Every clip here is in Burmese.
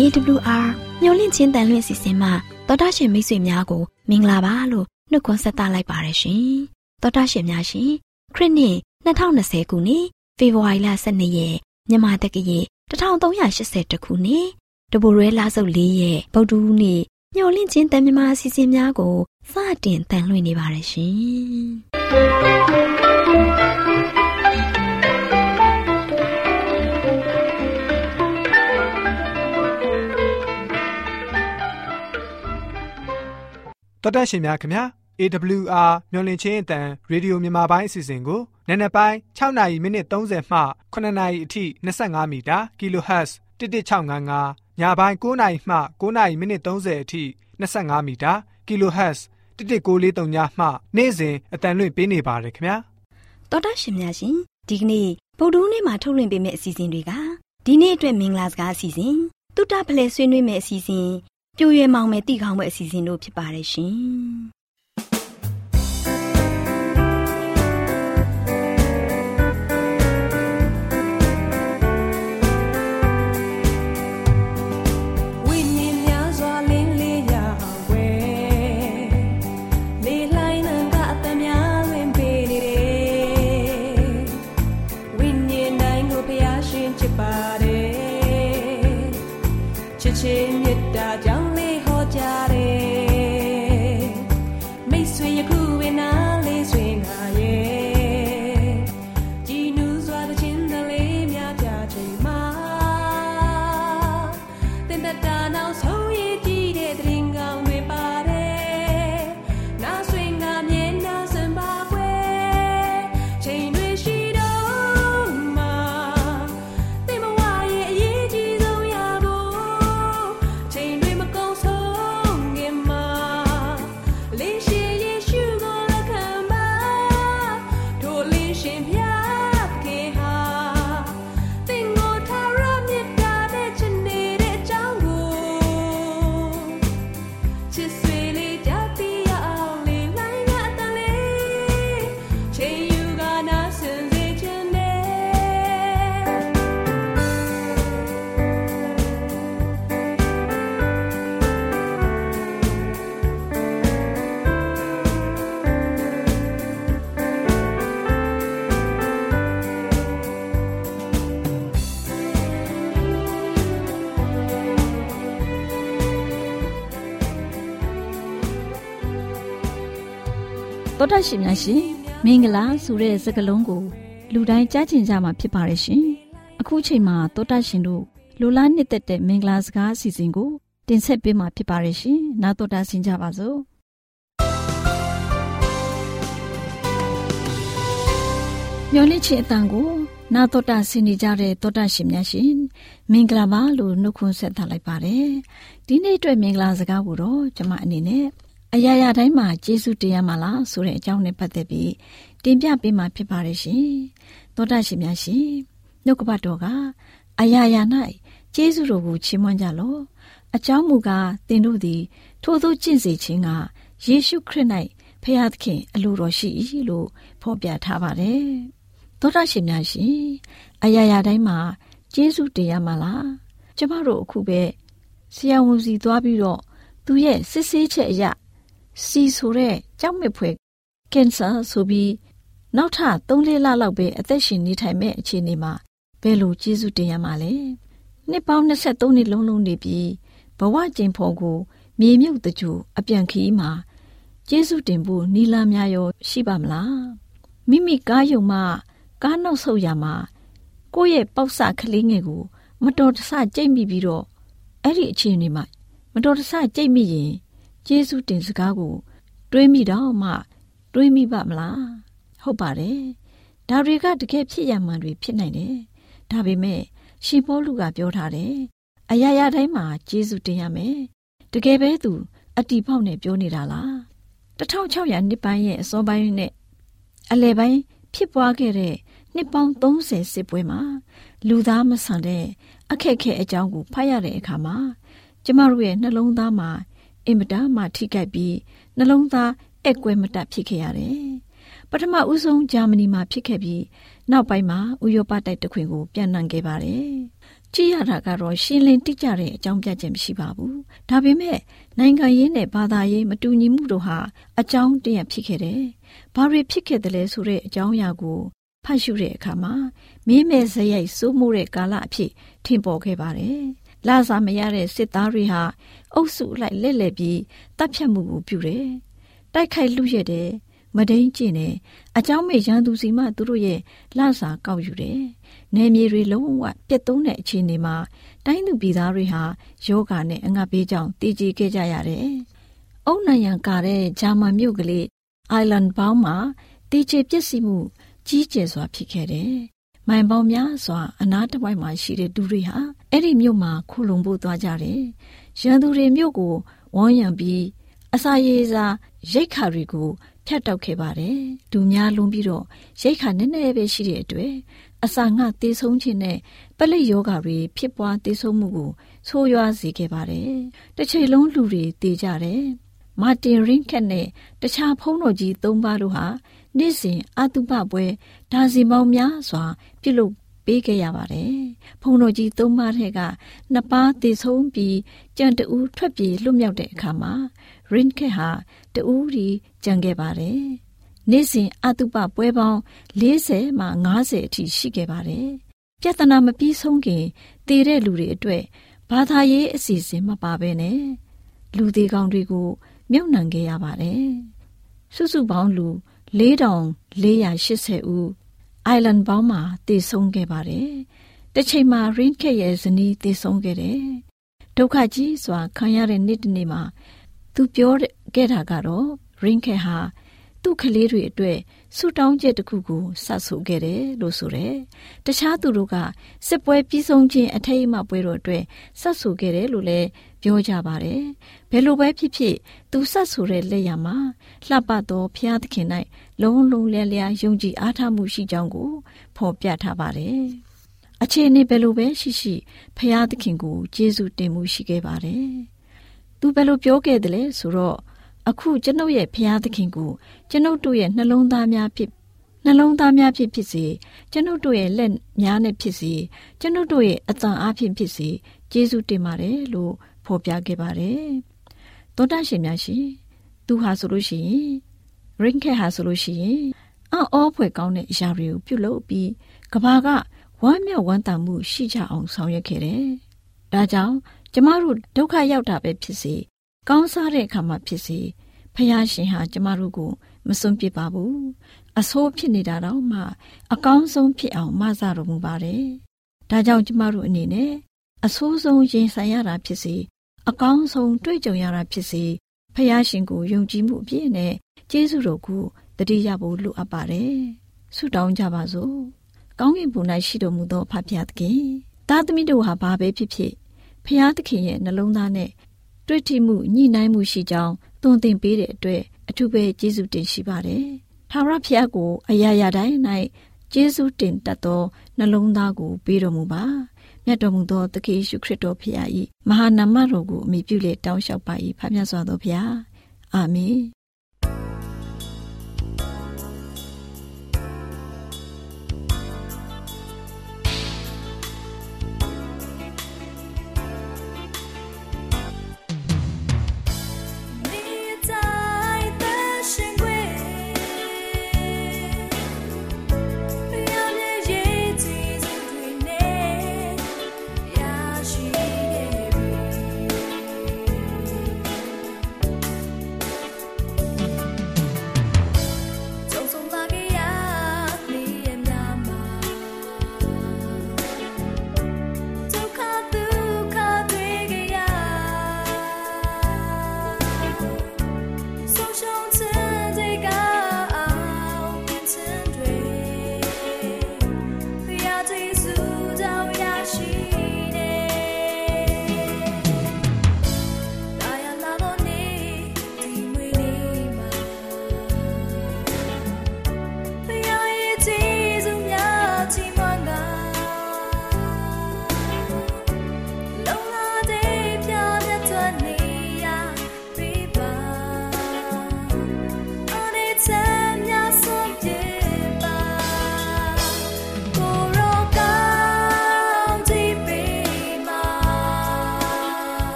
AWR မျော်လင့်ခြင်းတန်လွင့်စီစဉ်မှာတော်တာရှင်မိတ်ဆွေများကိုမင်္ဂလာပါလို့နှုတ်ခွန်းဆက်သလိုက်ပါရရှင်။တော်တာရှင်များရှင်ခရစ်နှစ်2020ခုနှစ်ဖေဖော်ဝါရီလ12ရက်မြန်မာတက္ကရာ1380ခုနှစ်တဘိုရဲလာစုပ်၄ရက်ဗုဒ္ဓဟူးနေ့မျော်လင့်ခြင်းတန်မြမာအစီအစဉ်များကိုစတင်တန်လွှင့်နေပါရရှင်။ တော်တက်ရှင်များခင်ဗျာ AWR မျော်လင့်ခြင်းအတန်ရေဒီယိုမြန်မာပိုင်းအစီအစဉ်ကိုနံနက်ပိုင်း6နာရီမိနစ်30မှ9နာရီအထိ25မီတာ kHz 11655ညပိုင်း9နာရီမှ9နာရီမိနစ်30အထိ25မီတာ kHz 11943ညမှနေ့စဉ်အတန်လွင့်ပေးနေပါတယ်ခင်ဗျာတော်တက်ရှင်များရှင်ဒီကနေ့ဗုဒ္ဓဟူးနေ့မှာထုတ်လွှင့်ပေးမယ့်အစီအစဉ်တွေကဒီနေ့အတွက်မင်္ဂလာစကားအစီအစဉ်တုတ္တဖလဲဆွေးနွေးမယ့်အစီအစဉ် ပြိုရွယ်မောင်မယ်တိခေါင်းမဲ့အစီအစဉ်တို့ဖြစ်ပါတယ်ရှင် တောတရှင်များရှင်မင်္ဂလာဆိုတဲ့စကားလုံးကိုလူတိုင်းကြားကျင်ကြမှာဖြစ်ပါတယ်ရှင်အခုချိန်မှာတောတရှင်တို့လူလားနှစ်သက်တဲ့မင်္ဂလာစကားအစီအစဉ်ကိုတင်ဆက်ပေးမှာဖြစ်ပါတယ်ရှင်နားတော်တာဆင်ကြပါစို့ညော်လင့်ချင်အတန်ကိုနာတော်တာဆင်နေကြတဲ့တောတာရှင်များရှင်မင်္ဂလာပါလို့နှုတ်ခွန်းဆက်သလိုက်ပါတယ်ဒီနေ့အတွက်မင်္ဂလာစကားကိုတော့ကျွန်မအနေနဲ့ အရာရာတိုင်းမှာကျေးဇူးတရားမှာလားဆိုတဲ့အကြောင်းနဲ့ပတ်သက်ပြီးတင်ပြပေးမှာဖြစ်ပါတယ်ရှင်။သောတာရှင်များရှင်နှုတ်ကပတ်တော်ကအရာရာ၌ကျေးဇူးတော်ကိုချီးမွမ်းကြလော့။အကြောင်းမူကားသင်တို့သည် ထိုသို့ကျင့်စေခြင်းကယေရှုခရစ်၌ဖျားသခင်အလိုတော်ရှိ၏လို့ဖော်ပြထားပါတယ်။သောတာရှင်များရှင်အရာရာတိုင်းမှာကျေးဇူးတရားမှာလား။ကျမတို့အခုပဲဆရာဝန်စီသွားပြီးတော့သူရဲ့စစ်ဆေးချက်အရာ စီဆိုတဲ့ကြောက်မက်ဖွယ်ကင်ဆာဆိုပြီးနောက်ထပ်3လလောက်ပဲအသက်ရှင်နေထိုင်မဲ့အခြေအနေမှာဘယ်လိုကျေးဇူးတင်ရမှာလဲနှစ်ပေါင်း23နှစ်လုံးလုံးနေပြီးဘဝကျင်ဖို့ကိုမြေမြုပ်တကြိုအပြန်ခီးမှာကျေးဇူးတင်ဖို့နီလာများရောရှိပါမလားမိမိကားယုံမှကားနောက်ဆုတ်ရမှာကိုယ့်ရဲ့ပေါက်ဆကလေးငယ်ကို မတော်တဆကြိတ်မိပြီးတော့အဲ့ဒီအခြေအနေမှာမတော်တဆကြိတ်မိရင် ကျေးဇူးတင်စကားကို တွေးမိတော့မှ တွေးမိပါမလားဟုတ်ပါတယ်ဒါတွေကတကယ်ဖြစ်ရမှန်တွေဖြစ်နိုင်တယ်ဒါပေမဲ့ရှင်ပေါလုကပြောထားတယ်အရာရာတိုင်းမှာကျေးဇူးတင်ရမယ်တကယ်ပဲသူအတီပေါက်နဲ့ပြောနေတာလား1600နှစ်ပိုင်းရဲ့အစောပိုင်းနဲ့အလယ်ပိုင်းဖြစ်ပွားခဲ့တဲ့နှစ်ပေါင်း30စစ်ပွဲမှာလူသားမဆန်တဲ့အခက်ခဲအကြောင်းကိုဖတ်ရတဲ့အခါမှာကျမတို့ရဲ့နှလုံးသားမှာ အင်မတန်မှထိခိုက်ပြီးနှလုံးသားအကွဲမတတ်ဖြစ်ခဲ့ရတယ်။ပထမဦးဆုံးဂျာမနီမှာဖြစ်ခဲ့ပြီးနောက်ပိုင်းမှာဥရောပတိုက်တခွင်ကိုပြန်နှံခဲ့ပါတယ်။ကြည့်ရတာကတော့ရှင်းလင်းတိကျတဲ့အကြောင်းပြချက်မရှိပါဘူး။ဒါပေမဲ့နိုင်ငံရေးနဲ့ဘာသာရေးမတူညီမှုတို့ဟာအကြောင်းတရဖြစ်ခဲ့တယ်။ဘာတွေဖြစ်ခဲ့တယ်လဲဆိုတဲ့အကြောင်းအရာကိုဖတ်ရှုတဲ့အခါမှာမင်းမဲ့ဇယိုက်စိုးမိုးတဲ့ကာလအဖြစ်ထင်ပေါ်ခဲ့ပါတယ်။လာစာမရတဲ့စစ်သားတွေဟာ အုပ်စုလိုက်လက်လက်ပြီးတပ်ဖြတ်မှုကိုပြုတယ်။တိုက်ခိုက်လူရက်တယ်မဒိန်ကျင့်တယ်အเจ้าမေရန်သူစီမှသူတို့ရဲ့လစာကောက်ယူတယ်။နယ်မြေတွေလုံးဝပြတ်သုံးတဲ့အခြေအနေမှာတိုင်းသူပြည်သားတွေဟာယောဂာနဲ့အငတ်ပေးကြောင်းတည်ကြည်ခဲ့ကြရတယ်။အုံနိုင်ရန်ကာတဲ့ဂျာမန်မြို့ကလေးအိုင်လန်ဘောင်းမှာတည်ကြည်ပျက်စီးမှုကြီးကျယ်စွာဖြစ်ခဲ့တယ်။မိုင်ပေါင်းများစွာအနားတစ်ဝိုက်မှာရှိတဲ့သူတွေဟာအဲ့ဒီမြို့မှာခိုလုံဖို့သွားကြတယ်။ ရန်သူတွေမြို့ကိုဝန်းရံပြီးအစာရေစာရိတ်ခါတွေကိုဖြတ်တောက်ခဲ့ပါတယ်။ဒူများလုံးပြီးတော့ရိတ်ခါနည်းနည်းပဲရှိတဲ့အတွက်အစာငှတေဆုံးခြင်းနဲ့ပလိယောဂါတွေဖြစ်ပွားတေဆုံးမှုကိုဆိုးရွားစေခဲ့ပါတယ်။တစ်ချိန်လုံးလူတွေတေကြတယ်။မာတင်ရင်းခက်နဲ့တခြားဖုံးတော်ကြီး၃ပါးတို့ဟာနေ့စဉ်အတုပပွဲဒါစီမောင်များစွာပြုလုပ် ပေးခဲ့ရပါတယ်။ဖုံတော်ကြီးသုံးပါးထဲကနှစ်ပါးတည်ဆုံးပြီးကြံတူထွက်ပြေးလွတ်မြောက်တဲ့အခါမှာရင်ခက်ဟာတူရီကြံခဲ့ပါတယ်။နေ့စဉ်အတုပပွဲပေါင်း40မှ50အထိရှိခဲ့ပါတယ်။ပြဿနာမပြီးဆုံးခင်တည်တဲ့လူတွေအတွက်ဘာသာရေးအစီအစဉ်မပါဘဲနဲ့လူသေးကောင်းတွေကိုမြုပ်နှံခဲ့ရပါတယ်။စုစုပေါင်းလူ4480ဦး အိုင်လန်ဘောင်းမှာတည်ဆုံးခဲ့ပါတယ်။တစ်ချိန်မှာရင်းခက်ရဲ့ဇနီးတည်ဆုံးခဲ့တယ်။ဒုက္ခကြီးစွာခံရတဲ့နေ့တစ်နေ့မှာသူပြောခဲ့တာကတော့ရင်းခက်ဟာ သူ့ကလေးတွေအတွက်ဆူတောင်းချက်တစ်ခုကိုစတ်ဆိုခဲ့တယ်လို့ဆိုတယ်။တခြားသူတို့ကစစ်ပွဲပြီးဆုံးခြင်းအထိတ်အမှပွဲတော်အတွက်စတ်ဆိုခဲ့တယ်လို့လည်းပြောကြပါတယ်။ဘယ်လိုပဲဖြစ်ဖြစ်သူစတ်ဆိုတဲ့လက်ရမှာလှပသောဖျားသခင်၌လုံးလုံးလဲလျာယုံကြည်အားထားမှုရှိကြောင်းကိုဖော်ပြထားပါတယ်။အခြေအနေဘယ်လိုပဲရှိရှိဖျားသခင်ကိုကျေးဇူးတင်မှုရှိခဲ့ပါတယ်။သူဘယ်လိုပြောခဲ့တယ်လဲဆိုတော့ အခုကျွန်ုပ်ရဲ့ဖျားသခင်ကိုကျွန်ုပ်တို့ရဲ့နှလုံးသားများဖြစ်နှလုံးသားများဖြစ်ဖြစ်စေကျွန်ုပ်တို့ရဲ့လက်များနဲ့ဖြစ်စေကျွန်ုပ်တို့ရဲ့အတန်အားဖြင့်ဖြစ်စေကျေးဇူးတင်ပါတယ်လို့ဖော်ပြခဲ့ပါတယ်။သောတာရှင်များရှင်သူဟာဆိုလို့ရှိရင် ring ခက်ဟာဆိုလို့ရှိရင်အော်ဖွယ်ကောင်းတဲ့အရာတွေကိုပြုလုပ်ပြီးကဘာကဝမ်းမြောက်ဝမ်းသာမှုရှိကြအောင်ဆောင်ရွက်ခဲ့တယ်။ဒါကြောင့်ကျမတို့ဒုက္ခရောက်တာပဲဖြစ်စေ ကောင်းစားတဲ့အခါမှာဖြစ်စေဖះရှင်ဟာကျမတို့ကိုမစွန့်ပစ်ပါဘူးအဆိုးဖြစ်နေတာတော့မှ အကောင်းဆုံးဖြစ်အောင်မဆတော်မူပါတယ်ဒါကြောင့်ကျမတို့အနေနဲ့အဆိုးဆုံးရင်ဆိုင်ရတာဖြစ်စေအကောင်းဆုံးတွေ့ကြုံရတာဖြစ်စေဖះရှင်ကိုယုံကြည်မှုအပြည့်နဲ့ကျေးဇူးတော်ကိုတတိယဖို့လိုအပ်ပါတယ်ဆုတောင်းကြပါစို့ကောင်းကင်ဘုံ၌ရှိတော်မူသောဖဖျားသခင်သားသမီးတို့ဟာဘာပဲဖြစ်ဖြစ်ဖျားသခင်ရဲ့နှလုံးသားနဲ့ တွေ့ထိမှုညှိနှိုင်းမှုရှိကြောင်းသွန်သင်ပေးတဲ့အတွက်အထူးပဲကျေးဇူးတင်ရှိပါတယ်။ထာဝရဘုရားကိုအရာရာတိုင်း၌ကျေးဇူးတင်တတ်သောနှလုံးသားကိုပေးတော်မူပါ။မြတ်တော်မူသောသခင်ယေရှုခရစ်တော်ဖခင်၏မဟာနာမတော်ကိုအမိပြုလေတောင်းလျှောက်ပါ၏ဖခင်စွာသောဘုရား။အာမင်။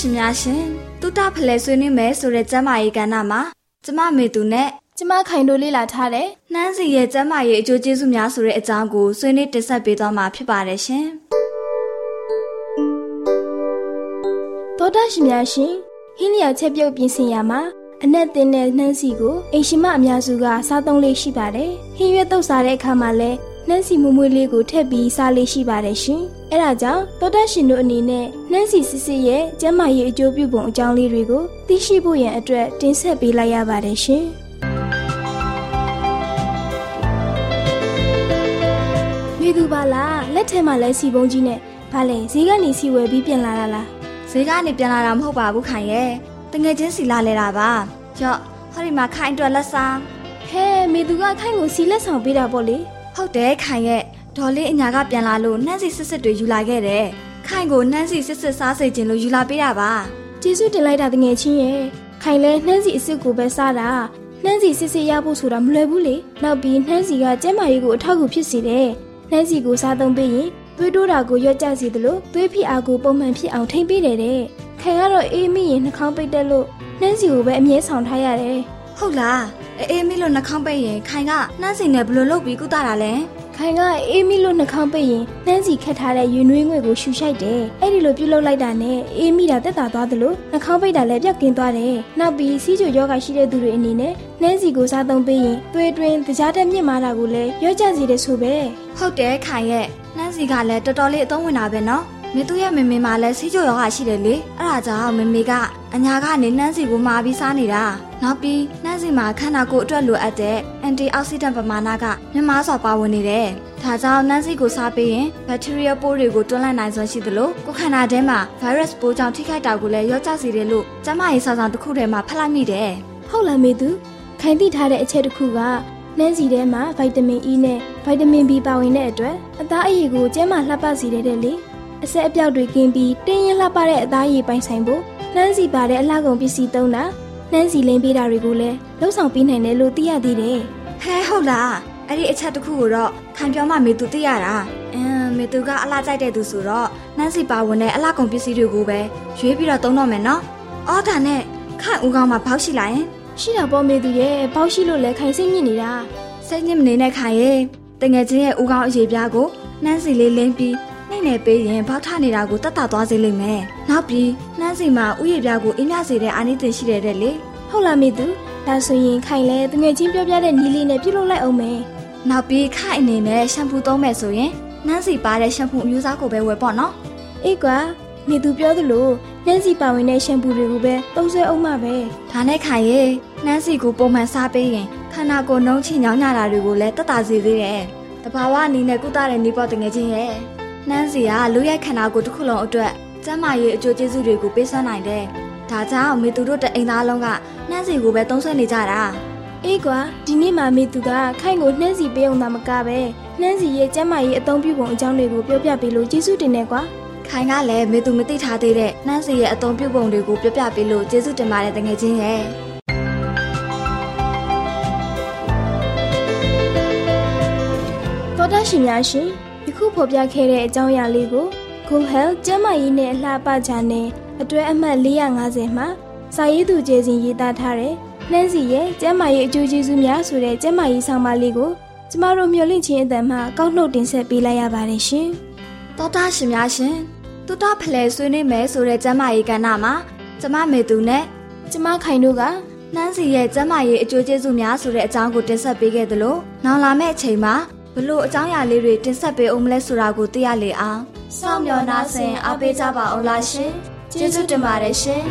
ရှင်များရှင်တုတဖလဲဆွေးနွေးမယ်ဆိုတဲ့ကျမ်းမာရေးကဏ္ဍမှာကျမမေသူနဲ့ကျမခိုင်တို့လေ့လာထားတဲ့နှမ်းစီရဲ့ကျမ်းမာရေးအကျိုးကျေးဇူးများဆိုတဲ့အကြောင်းကိုဆွေးနွေးတင်ဆက်ပေးသွားမှာဖြစ်ပါတယ်ရှင်တောတာရှင်များရှင်ဟင်းလျာချက်ပြုတ်ပြင်ဆင်ရမှာအနက်တင်တဲ့နှမ်းစီကိုအိမ်ရှိမအများစုကစားသုံးလေးရှိပါတယ်ဟင်းရွက်တုပ်စားတဲ့အခါမှာလည်း နှမ်းစီမွေ့မွေ့လေးကိုထည့်ပြီးစားလေးရှိပါတယ်ရှင်။အဲဒါကြောင့်သောတရှင်တို့အနေနဲ့နှမ်းစီစစ်စစ်ရဲ့ကျန်းမာရေးအကျိုးပြုပုံအကြောင်းလေးတွေကိုသိရှိဖို့ရန်အတွက်တင်ဆက်ပေးလိုက်ရပါတယ်ရှင်။မိသူပါလားလက်ထဲမှာလဲစီပုံးကြီးနဲ့ဘာလဲဈေးကနေစီဝယ်ပြီးပြန်လာတာလားဈေးကနေပြန်လာတာမဟုတ်ပါဘူးခိုင်ရဲ့တငယ်ချင်းစီလာလဲတာပါကြော့ဟောဒီမှာခိုင်အတွက်လက်ဆောင်ဟဲမိသူကခိုင်ကိုစီလက်ဆောင်ပေးတာပေါ့လေ ဟုတ်တယ်ခိုင်ရဲ့ဒေါ်လေးအညာကပြန်လာလို့နှမ်းစီစစ်စစ်တွေယူလာခဲ့တယ်ခိုင်ကိုနှမ်းစီစစ်စစ်စားစေခြင်းလို့ယူလာပေးတာပါကျေးဇူးတင်လိုက်တာတငယ်ချင်းရဲ့ခိုင်လဲနှမ်းစီအစ်စ်ကိုပဲစားတာနှမ်းစီစစ်စစ်ရဖို့ဆိုတာမလွယ်ဘူးလေနောက်ပြီးနှမ်းစီကကျန်းမာရေးကိုအထောက်အကူဖြစ်စေတယ်နှမ်းစီကိုစားသုံးပေးရင်သွေးတိုးတာကိုရော့ကျစေတယ်လို့သွေးဖြစ်အားကိုပုံမှန်ဖြစ်အောင်ထိန်းပေးတယ်တဲ့ခိုင်ကတော့အေးမိရင်နှာခေါင်းပိတ်တက်လို့နှမ်းစီကိုပဲအမြဲဆောင်ထားရတယ် ဟုတ်လားအေးမိလို့နှာခေါင်းပိတ်ရင်ခိုင်ကနှမ်းစီနဲ့ဘယ်လိုလုပ်ပြီးကုသတာလဲခိုင်ကအေးမီလို့နှာခေါင်းပိတ်ရင်နှမ်းစီခတ်ထားတဲ့ရွေနှွေးငွေကိုရှူရှိုက်တယ်။အဲ့ဒီလိုပြုတ်လုလိုက်တာနဲ့အေးမီတာတက်တာသွားသလိုနှာခေါင်းပိတ်တာလည်းပြောက်ကင်းသွားတယ်။နောက်ပြီးစီးချိုယောဂရှိတဲ့သူတွေအနေနဲ့နှမ်းစီကိုစားသုံးပေးရင်သွေးတွင်းကြားတက်မြင့်မာတာကိုလည်းရော့ကျစေတယ်ဆိုပဲ။ဟုတ်တယ်ခိုင်ရဲ့နှမ်းစီကလည်းတော်တော်လေးအသုံးဝင်တာပဲနော်။ မေသူရဲ့မေမေမှာလည်းဆေးကြောရောဂါရှိတယ်လေအဲ့ဒါကြောင့်မေမေကအညာကနေနှမ်းစီကိုမှာပြီးစားနေတာနောက်ပြီးနှမ်းစီမှာခန္ဓာကိုယ်အတွက်လိုအပ်တဲ့အန်တီအောက်ဆီဒန့်ပမာဏကမြမစွာပါဝင်နေတယ်ဒါကြောင့်နှမ်းစီကိုစားပေးရင်ဘက်တီးရီးယားပိုးတွေကိုတွန်းလှန်နိုင်စွမ်းရှိသလိုကိုယ်ခန္ဓာထဲမှာဗိုင်းရပ်စ်ပိုးကြောင့်ထိခိုက်တာကိုလည်းရော့ကျစေတယ်လို့ကျန်းမာရေးစာဆောင်တစ်ခုထဲမှာဖတ်လိုက်မိတယ်ဟုတ်လားမေသူခိုင်သိထားတဲ့အချက်တစ်ခုကနှမ်းစီထဲမှာဗိုက်တာမင် E နဲ့ဗိုက်တာမင် B ပါဝင်တဲ့အတွက်အသားအရည်ကိုကျန်းမာလှပစေတဲ့လေ အဆက်အပြောက်တွေကင်းပြီးတင်းရင်လှပတဲ့အသားရည်ပိုင်ဆိုင်ဖို့နှမ်းစီပါတဲ့အလှကုန်ပစ္စည်းသုံးတာနှမ်းစီလင်းပေးတာတွေကိုလည်းလှုပ်ဆောင်ပေးနိုင်တယ်လို့သိရသေးတယ်ဟဲဟုတ်လားအဲ့ဒီအချက်တစ်ခုကိုတော့ခံပြောမှမေသူသိရတာအင်းမေသူကအလှကြိုက်တဲ့သူဆိုတော့နှမ်းစီပါဝင်တဲ့အလှကုန်ပစ္စည်းတွေကိုပဲရွေးပြီးတော့သုံးတော့မယ်နော်အော်ဒါနဲ့ခိုင်ဦးကောင်းမှာဘောက်ရှိလိုက်ရင်ရှိတာပေါ့မေသူရဲ့ဘောက်ရှိလို့လည်းခိုင်စိတ်ညစ်နေတာစိတ်ညစ်မနေနဲ့ခိုင်ရဲ့တငယ်ချင်းရဲ့ဦးကောင်းအရေးပြားကိုနှမ်းစီလေးလင်းပြီး နှိမ့်နေပေးရင်ဘောက်ထနေတာကိုတတ်တာသွားစေလိမ့်မယ်။နောက်ပြီးနှမ်းစီမှာဥယျာဉ်ပြားကိုအင်းမြစေတဲ့အာနိသင်ရှိတဲ့တဲ့လေ။ဟုတ်လားမေသူ။ဒါဆိုရင်ခိုင်လဲတငယ်ချင်းပြောပြတဲ့နီးလေးနဲ့ပြုလုပ်လိုက်အောင်မယ်။နောက်ပြီးခိုင်အနေနဲ့ရှမ်ပူသုံးမယ်ဆိုရင်နှမ်းစီပါတဲ့ရှမ်ပူအမျိုးအစားကိုပဲဝယ်ပေါ့နော်။အေးကွာမေသူပြောသလိုနှမ်းစီပါဝင်တဲ့ရှမ်ပူတွေကိုပဲသုံးဆွဲအောင်မှာပဲ။ဒါနဲ့ခိုင်ရေနှမ်းစီကိုပုံမှန်စားပေးရင်ခန္ဓာကိုယ်နှုံးချညောင်းညတာတွေကိုလည်းတတ်တာစေသေးတယ်။တဘာဝအနေနဲ့ကုသတဲ့နေပေါ်တငယ်ချင်းရဲ့ နှမ်းစီကလူရဲ့ခန္ဓာကိုယ်တစ်ခုလုံးအတွက်ကျန်းမာရေးအကျိုးကျေးဇူးတွေကိုပေးစွမ်းနိုင်တယ်။ဒါကြောင့်မေသူတို့တအိမ်သားလုံးကနှမ်းစီကိုပဲသုံးဆွဲနေကြတာ။အေးကွာဒီနေ့မှမေသူကခိုင်ကိုနှမ်းစီပေးအောင်သာမကပဲနှမ်းစီရဲ့ကျန်းမာရေးအသုံးပြုပုံအကြောင်းတွေကိုပြောပြပေးလို့ကျေးဇူးတင်နေကွာ။ခိုင်ကလည်းမေသူမသိထားသေးတဲ့နှမ်းစီရဲ့အသုံးပြုပုံတွေကိုပြောပြပေးလို့ကျေးဇူးတင်ပါတယ်တကယ်ချင်းရဲ့။သောတာရှင်များရှင် ယခုဖော်ပြခဲ့တဲ့အကြောင်းအရာလေးကို Good Health ကျန်းမာရေးနဲ့အလှပချာနဲ့အတွဲအမှတ်450မှာစာရေးသူကျေစဉ်ရေးသားထားတဲ့နှန်းစီရဲ့ကျန်းမာရေးအကျိုးကျေးဇူးများဆိုတဲ့ကျန်းမာရေးဆောင်ပါလေးကိုကျမတို့မျှဝင့်ခြင်းအတန်မှကောက်နှုတ်တင်ဆက်ပေးလိုက်ရပါတယ်ရှင်။သောတာရှင်များရှင်တူတာဖလဲဆွေးနွေးမယ်ဆိုတဲ့ကျန်းမာရေးကဏ္ဍမှာကျမမေသူနဲ့ကျမခိုင်တို့ကနှန်းစီရဲ့ကျန်းမာရေးအကျိုးကျေးဇူးများဆိုတဲ့အကြောင်းကိုတင်ဆက်ပေးခဲ့သလိုနောက်လာမယ့်အချိန်မှာ ဘလို့အကြောင်းအရာလေးတွေတင်ဆက်ပေးအောင်မလဲဆိုတာကိုသိရလေအောင်စောင့်မျှော်နှားဆင်အားပေးကြပါအောင်လားရှင်ကျေးဇူးတင်ပါတယ်ရှင်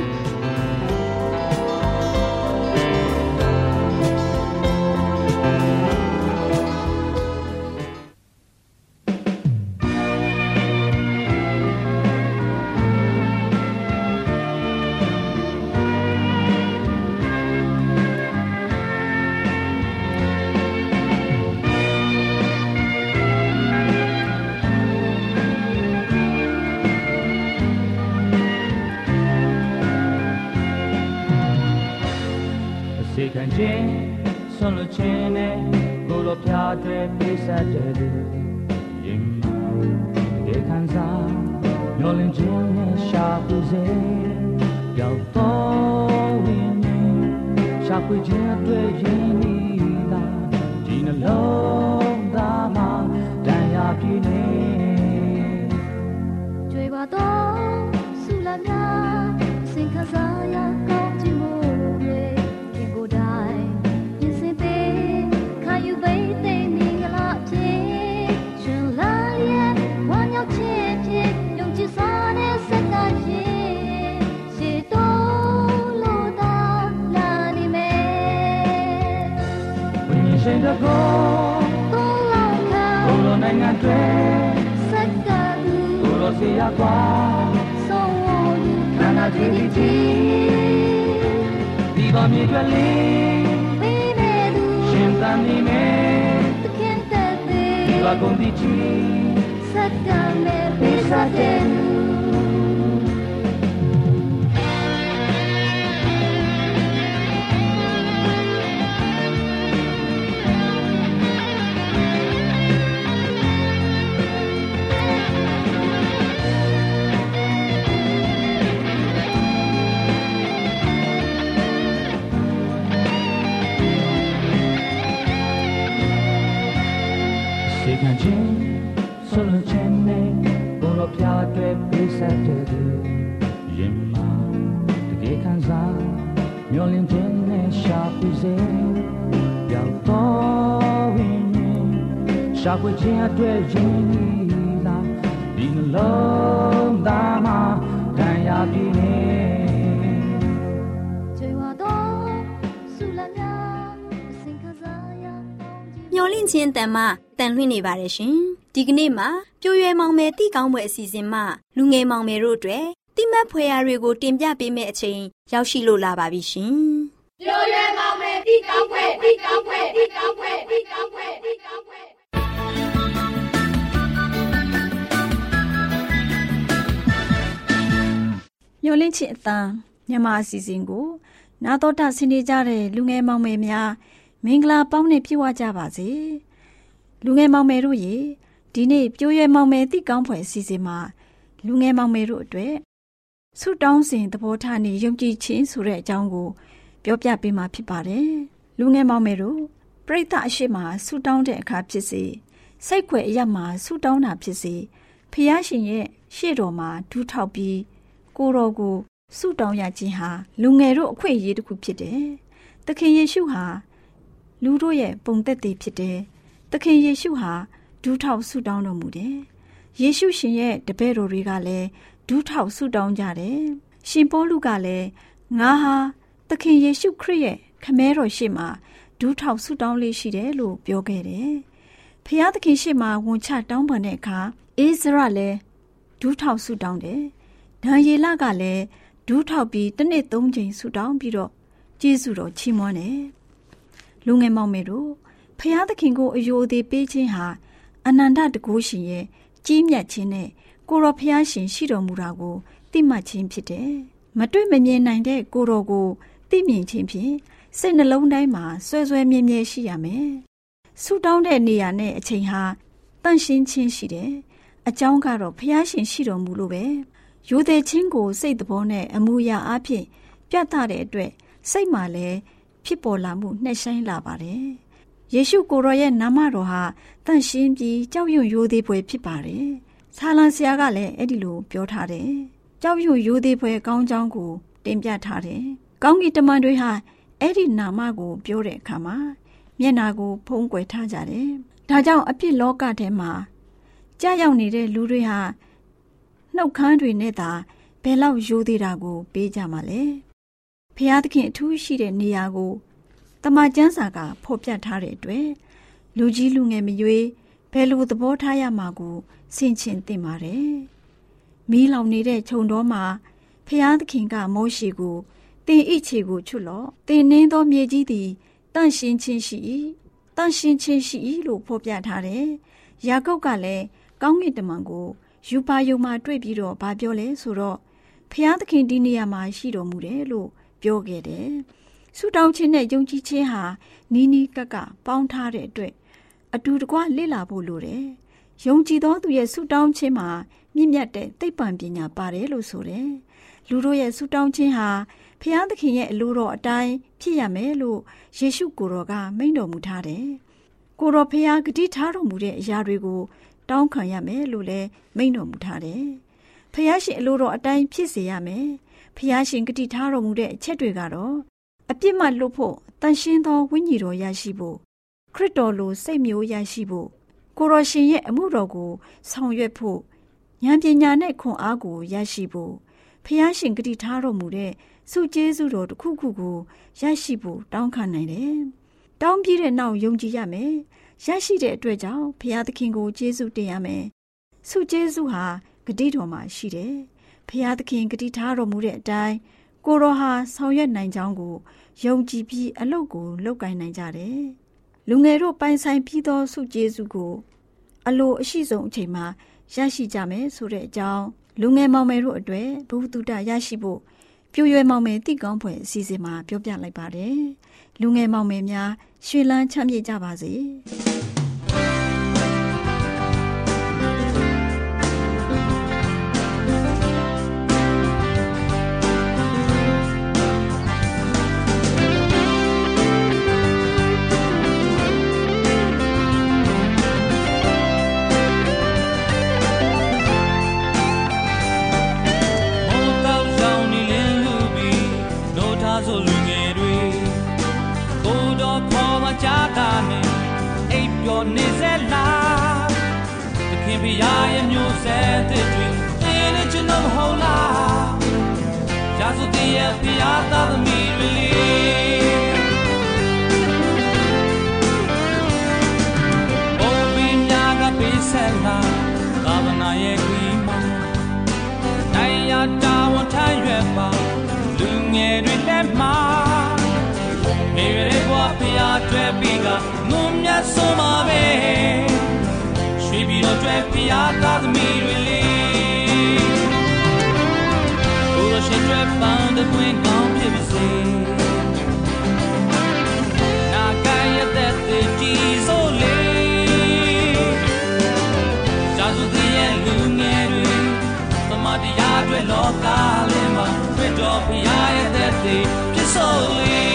ဒီပါမြေကျွလေးပေးမဲ့သူရှင်သန်နေမယ်သခင်တဲ့သေးဒီပါကုန်တိချီစက္ကန့်မဲ့ပေးစားတဲ့ စေခံချင်းဆွလွန်ချင်းနဲ့ဘုလိုပြတဲ့ပြည့်စက်တဲ့သူရင်မတကယ်ခံစားမျောလင်းခြင်းနဲ့ရှာဖွေစေရောက်တော့ဝင်းနေရှာဖွေခြင်းအတွက်ရင်းနှီးလာဒီနှလုံးသားမှာတန်ရာပြည့် င်မျောလင့်ချင်းတန်မှတန်လွှင့်နေပါတယ်ရှင်ဒီကနေ့မှာပြိုရွယ်မောင်မယ်တိကောင်းပွဲအစီအစဉ်မှာလူငယ်မောင်မယ်တို့အတွက်တိမတ်ဖွယ်ရာတွေကိုတင်ပြပေးမယ့်အချိန်ရောက်ရှိလို့လာပါပြီရှင်မျောလင့်ချစ်အတန်မြန်မာအစီအစဉ်ကို နာတော်တာဆင်နေကြတဲ့လူငယ်မောင်မယ်များ မင်္ဂလာပေါင်းနဲ့ပြည့်ဝကြပါစေလူငယ်မောင်မယ်တို့ရေဒီနေ့ပြိုးရွယ်မောင်မယ်တိကောင်းဖွယ်အစီအစဉ်မှာလူငယ်မောင်မယ်တို့အတွက်ဆုတောင်းစဉ်သဘောထားနေယုံကြည်ခြင်းဆိုတဲ့အကြောင်းကို ပြောပြပေးမှာဖြစ်ပါတယ်လူငယ်မောင်မယ်တို့ပြိဿအရှိမဆုတောင်းတဲ့အခါဖြစ်စေစိတ်ခွေအရက်မှာဆုတောင်းတာဖြစ်စေဖះရှင်ရဲ့ရှေ့တော်မှာဒူးထောက်ပြီးကိုတော်ကိုဆုတောင်းရခြင်းဟာလူငယ်တို့အခွင့်အရေးတစ်ခုဖြစ်တယ်။သခင်ယေရှုဟာ လူတို့ရဲ့ပုံသက်တည်ဖြစ်တယ်။သခင်ယေရှုဟာဒူးထောက်ဆုတောင်းတော်မူတယ်။ယေရှုရှင်ရဲ့တပည့်တော်တွေကလည်းဒူးထောက်ဆုတောင်းကြတယ်။ရှင်ပေါလုကလည်းငါဟာသခင်ယေရှုခရစ်ရဲ့ခမဲတော်ရှေ့မှာဒူးထောက်ဆုတောင်းလေးရှိတယ်လို့ပြောခဲ့တယ်။ဖျားသခင်ရှေ့မှာဝန်ချတောင်းပန်တဲ့အခါအိစရလည်းဒူးထောက်ဆုတောင်းတယ်။ဒံယေလကလည်းဒူးထောက်ပြီးတစ်နှစ်သုံးချိန်ဆူတောင်းပြီးတော့ကျေးဇူးတော်ချီးမွမ်းတယ်။ လူငယ်မောင်မေတို့ဖျားသခင်ကိုအယိုအသေးပေးခြင်းဟာအနန္တတကုရှင်ရဲ့ကြီးမြတ်ခြင်းနဲ့ကိုရောဖျားရှင်ရှိတော်မူတာကိုသိမှတ်ခြင်းဖြစ်တယ်။မတွေ့မမြင်နိုင်တဲ့ကိုတော်ကိုသိမြင်ခြင်းဖြင့်စိတ်နှလုံးတိုင်းမှာဆွဲဆွဲမြဲမြဲရှိရမယ်။ဆူတောင်းတဲ့နေရာနဲ့အချိန်ဟာတန့်ရှင်းခြင်းရှိတယ်။အကြောင်းကတော့ဖျားရှင်ရှိတော်မူလို့ပဲ။ယူသည်ချင်းကိုစိတ်တဘောနဲ့အမှုရာအဖြစ်ပြတ်တဲ့အတွက်စိတ်မှလည်း ဖြစ်ပေါ်လာမှုနှက်ဆိုင်လာပါတယ်။ယေရှုကိုယ်တော်ရဲ့နာမတော်ဟာတန့်ရှင်းပြီးကြောက်ရွံ့ရိုသေဖွယ်ဖြစ်ပါတယ်။ဆာလံဆရာကလည်းအဲ့ဒီလိုပြောထားတယ်။ကြောက်ရွံ့ရိုသေဖွယ်ကောင်းကြောင်းကို တင်ပြထားတယ်။ကောင်းကင်တမန်တွေဟာအဲ့ဒီနာမကို ပြောတဲ့အခါမှာမျက်နာကို ဖုံးကွယ်ထားကြတယ်။ဒါကြောင့်အပြစ်လောကထဲမှာကြာရောက်နေတဲ့လူတွေဟာနှုတ်ခမ်းတွေနဲ့သာဘယ်လောက်ရိုးသေးတာကို ပေးကြမှာလဲ ဖျားသခင်အထူးရှိတဲ့နေရာကိုတမန်ကျမ်းစာကဖော်ပြထားတဲ့အတွက်လူကြီးလူငယ်မရွေးဘယ်လိုသဘောထားရမှာကိုဆင်ခြင်သင့်ပါတယ်မီးလောင်နေတဲ့ခြုံတော်မှာဖျားသခင်ကမောရှိကိုတင်ဣချေကိုချွတ်လော့တင်နှင်းသောမြေကြီးသည်တန့်ရှင်းခြင်းရှိ၏တန့်ရှင်းခြင်းရှိ၏လို့ဖော်ပြထားတယ်ယာကုပ်ကလည်းကောင်းကင်တမန်ကိုယူပါယုံမှာတွေ့ပြီးတော့ဗာပြောလဲဆိုတော့ဖျားသခင်ဒီနေရာမှာရှိတော်မူတယ်လို့ ပြောခဲ့တယ်။ဆုတောင်းခြင်းနဲ့ယုံကြည်ခြင်းဟာနီးနီးကပ်ကပ်ပေါင်းထားတဲ့အတွက်အတူတကွလေ့လာဖို့လိုတယ်။ယုံကြည်သောသူရဲ့ဆုတောင်းခြင်းမှာမြင့်မြတ်တဲ့သိပ္ပံပညာပါတယ်လို့ဆိုတယ်။လူတို့ရဲ့ဆူတောင်းခြင်းဟာဖျားသခင်ရဲ့အလိုတော်အတိုင်းဖြစ်ရမယ်လို့ယေရှုကိုယ်တော်ကမိန့်တော်မူထားတယ်။ကိုတော်ဖျားဂတိထားတော်မူတဲ့အရာတွေကိုတောင်းခံရမယ်လို့လည်းမိန့်တော်မူထားတယ်။ဖျားရှင်အလိုတော်အတိုင်းဖြစ်စေရမယ်။ ဖျားရှင်ဂတိထားတော်မူတဲ့အချက်တွေကတော့အပြစ်မှလွတ်ဖို့တန်ရှင်းသောဝိညာဉ်တော်ရရှိဖို့ခရစ်တော်လိုစိတ်မျိုးရရှိဖို့ကိုရောရှင်ရဲ့အမှုတော်ကိုဆောင်ရွက်ဖို့ဉာဏ်ပညာနဲ့ခွန်အားကိုရရှိဖို့ဖျားရှင်ဂတိထားတော်မူတဲ့စုကျေးဇူးတော်တစ်ခုခုကိုရရှိဖို့တောင်းခံနိုင်တယ်။တောင်းပြီးတဲ့နောက်ယုံကြည်ရမယ်။ရရှိတဲ့အတွက်ကြောင့်ဖျားသခင်ကိုကျေးဇူးတင်ရမယ်။စုကျေးဇူးဟာဂတိတော်မှာရှိတယ်။ ဖျားသခင်ဂတိထားတော်မူတဲ့အတိုင်းကိုရောဟာဆောင်ရွက်နိုင်ကြောင်းကိုယုံကြည်ပြီးအလုပ်ကိုလုပ်ကိုင်နိုင်ကြတယ်။လူငယ်တို့ပိုင်ဆိုင်ပြီးသောစုကျေးဇူးကို အလိုအရှိဆုံးအချိန်မှာရရှိကြမယ်ဆိုတဲ့အကြောင်းလူငယ်မောင်မယ်တို့အတွက်ဘုဟုတုတရရှိဖို့ပြိုရွယ်မောင်မယ်တိကောင်းဖွယ်အစီအစဉ်မှာပြောပြလိုက်ပါတယ်။လူငယ်မောင်မယ်များရွှေလန်းချမ်းမြေ့ကြပါစေ။။ ဗုဒ္ဓရှင်များရှင်ကျမတို့ ရဲ့ဓာတိတ်တော်စပေးစာယူသ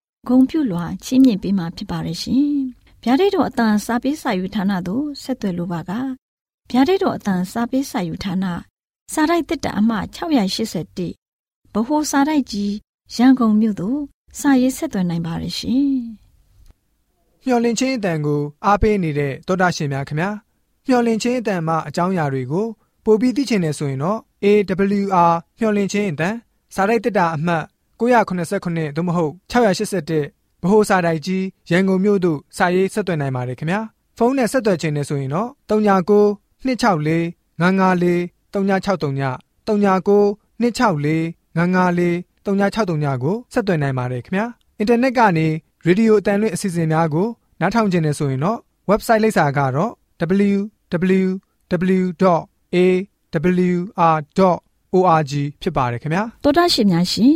ဂုံပြုလွှာချီးမြှင့်ပေးမှာဖြစ်ပါရဲ့ရှင်။ဗျာဒိတ်တော်အတန်စာပေးစာယူဌာနသို့ဆက်သွယ်လိုပါကဗျာဒိတ်တော်အတန်စာပေးစာယူဌာနစာရိုက်တက်တာအမှ681ဗဟိုစာရိုက်ကြီးရန်ကုန်မြို့သို့စာရေးဆက်သွယ်နိုင်ပါရဲ့ရှင်။မျော်လင့်ခြင်းအတန်ကိုအားပေးနေတဲ့တောတာရှင်များခင်ဗျာမျော်လင့်ခြင်းအတန်မှအကြောင်းအရာတွေကိုပို့ပြီးသိချင်နေဆိုရင်တော့ AWR မျော်လင့်ခြင်းအတန်စာရိုက်တက်တာအမှတ် 989သို့မဟုတ်681ဗဟိုစာတိုင်ကြီးရန်ကုန်မြို့သို့စာရေးဆက်သွင်းနိုင်ပါတယ်ခင်ဗျာဖုန်းနဲ့ဆက်သွယ်ခြင်းနဲ့ဆိုရင်တော့39 264 954 3963 39 264 954 3963ကိုဆက်သွင်းနိုင်ပါတယ်ခင်ဗျာအင်တာနက်ကနေရေဒီယိုအတန်လွင့်အစီအစဉ်များကိုနားထောင်ခြင်းနဲ့ဆိုရင်တော့ website လိပ်စာကတော့ www www.awr.org ဖြစ်ပါတယ်ခင်ဗျာတော်တာရှင်များရှင်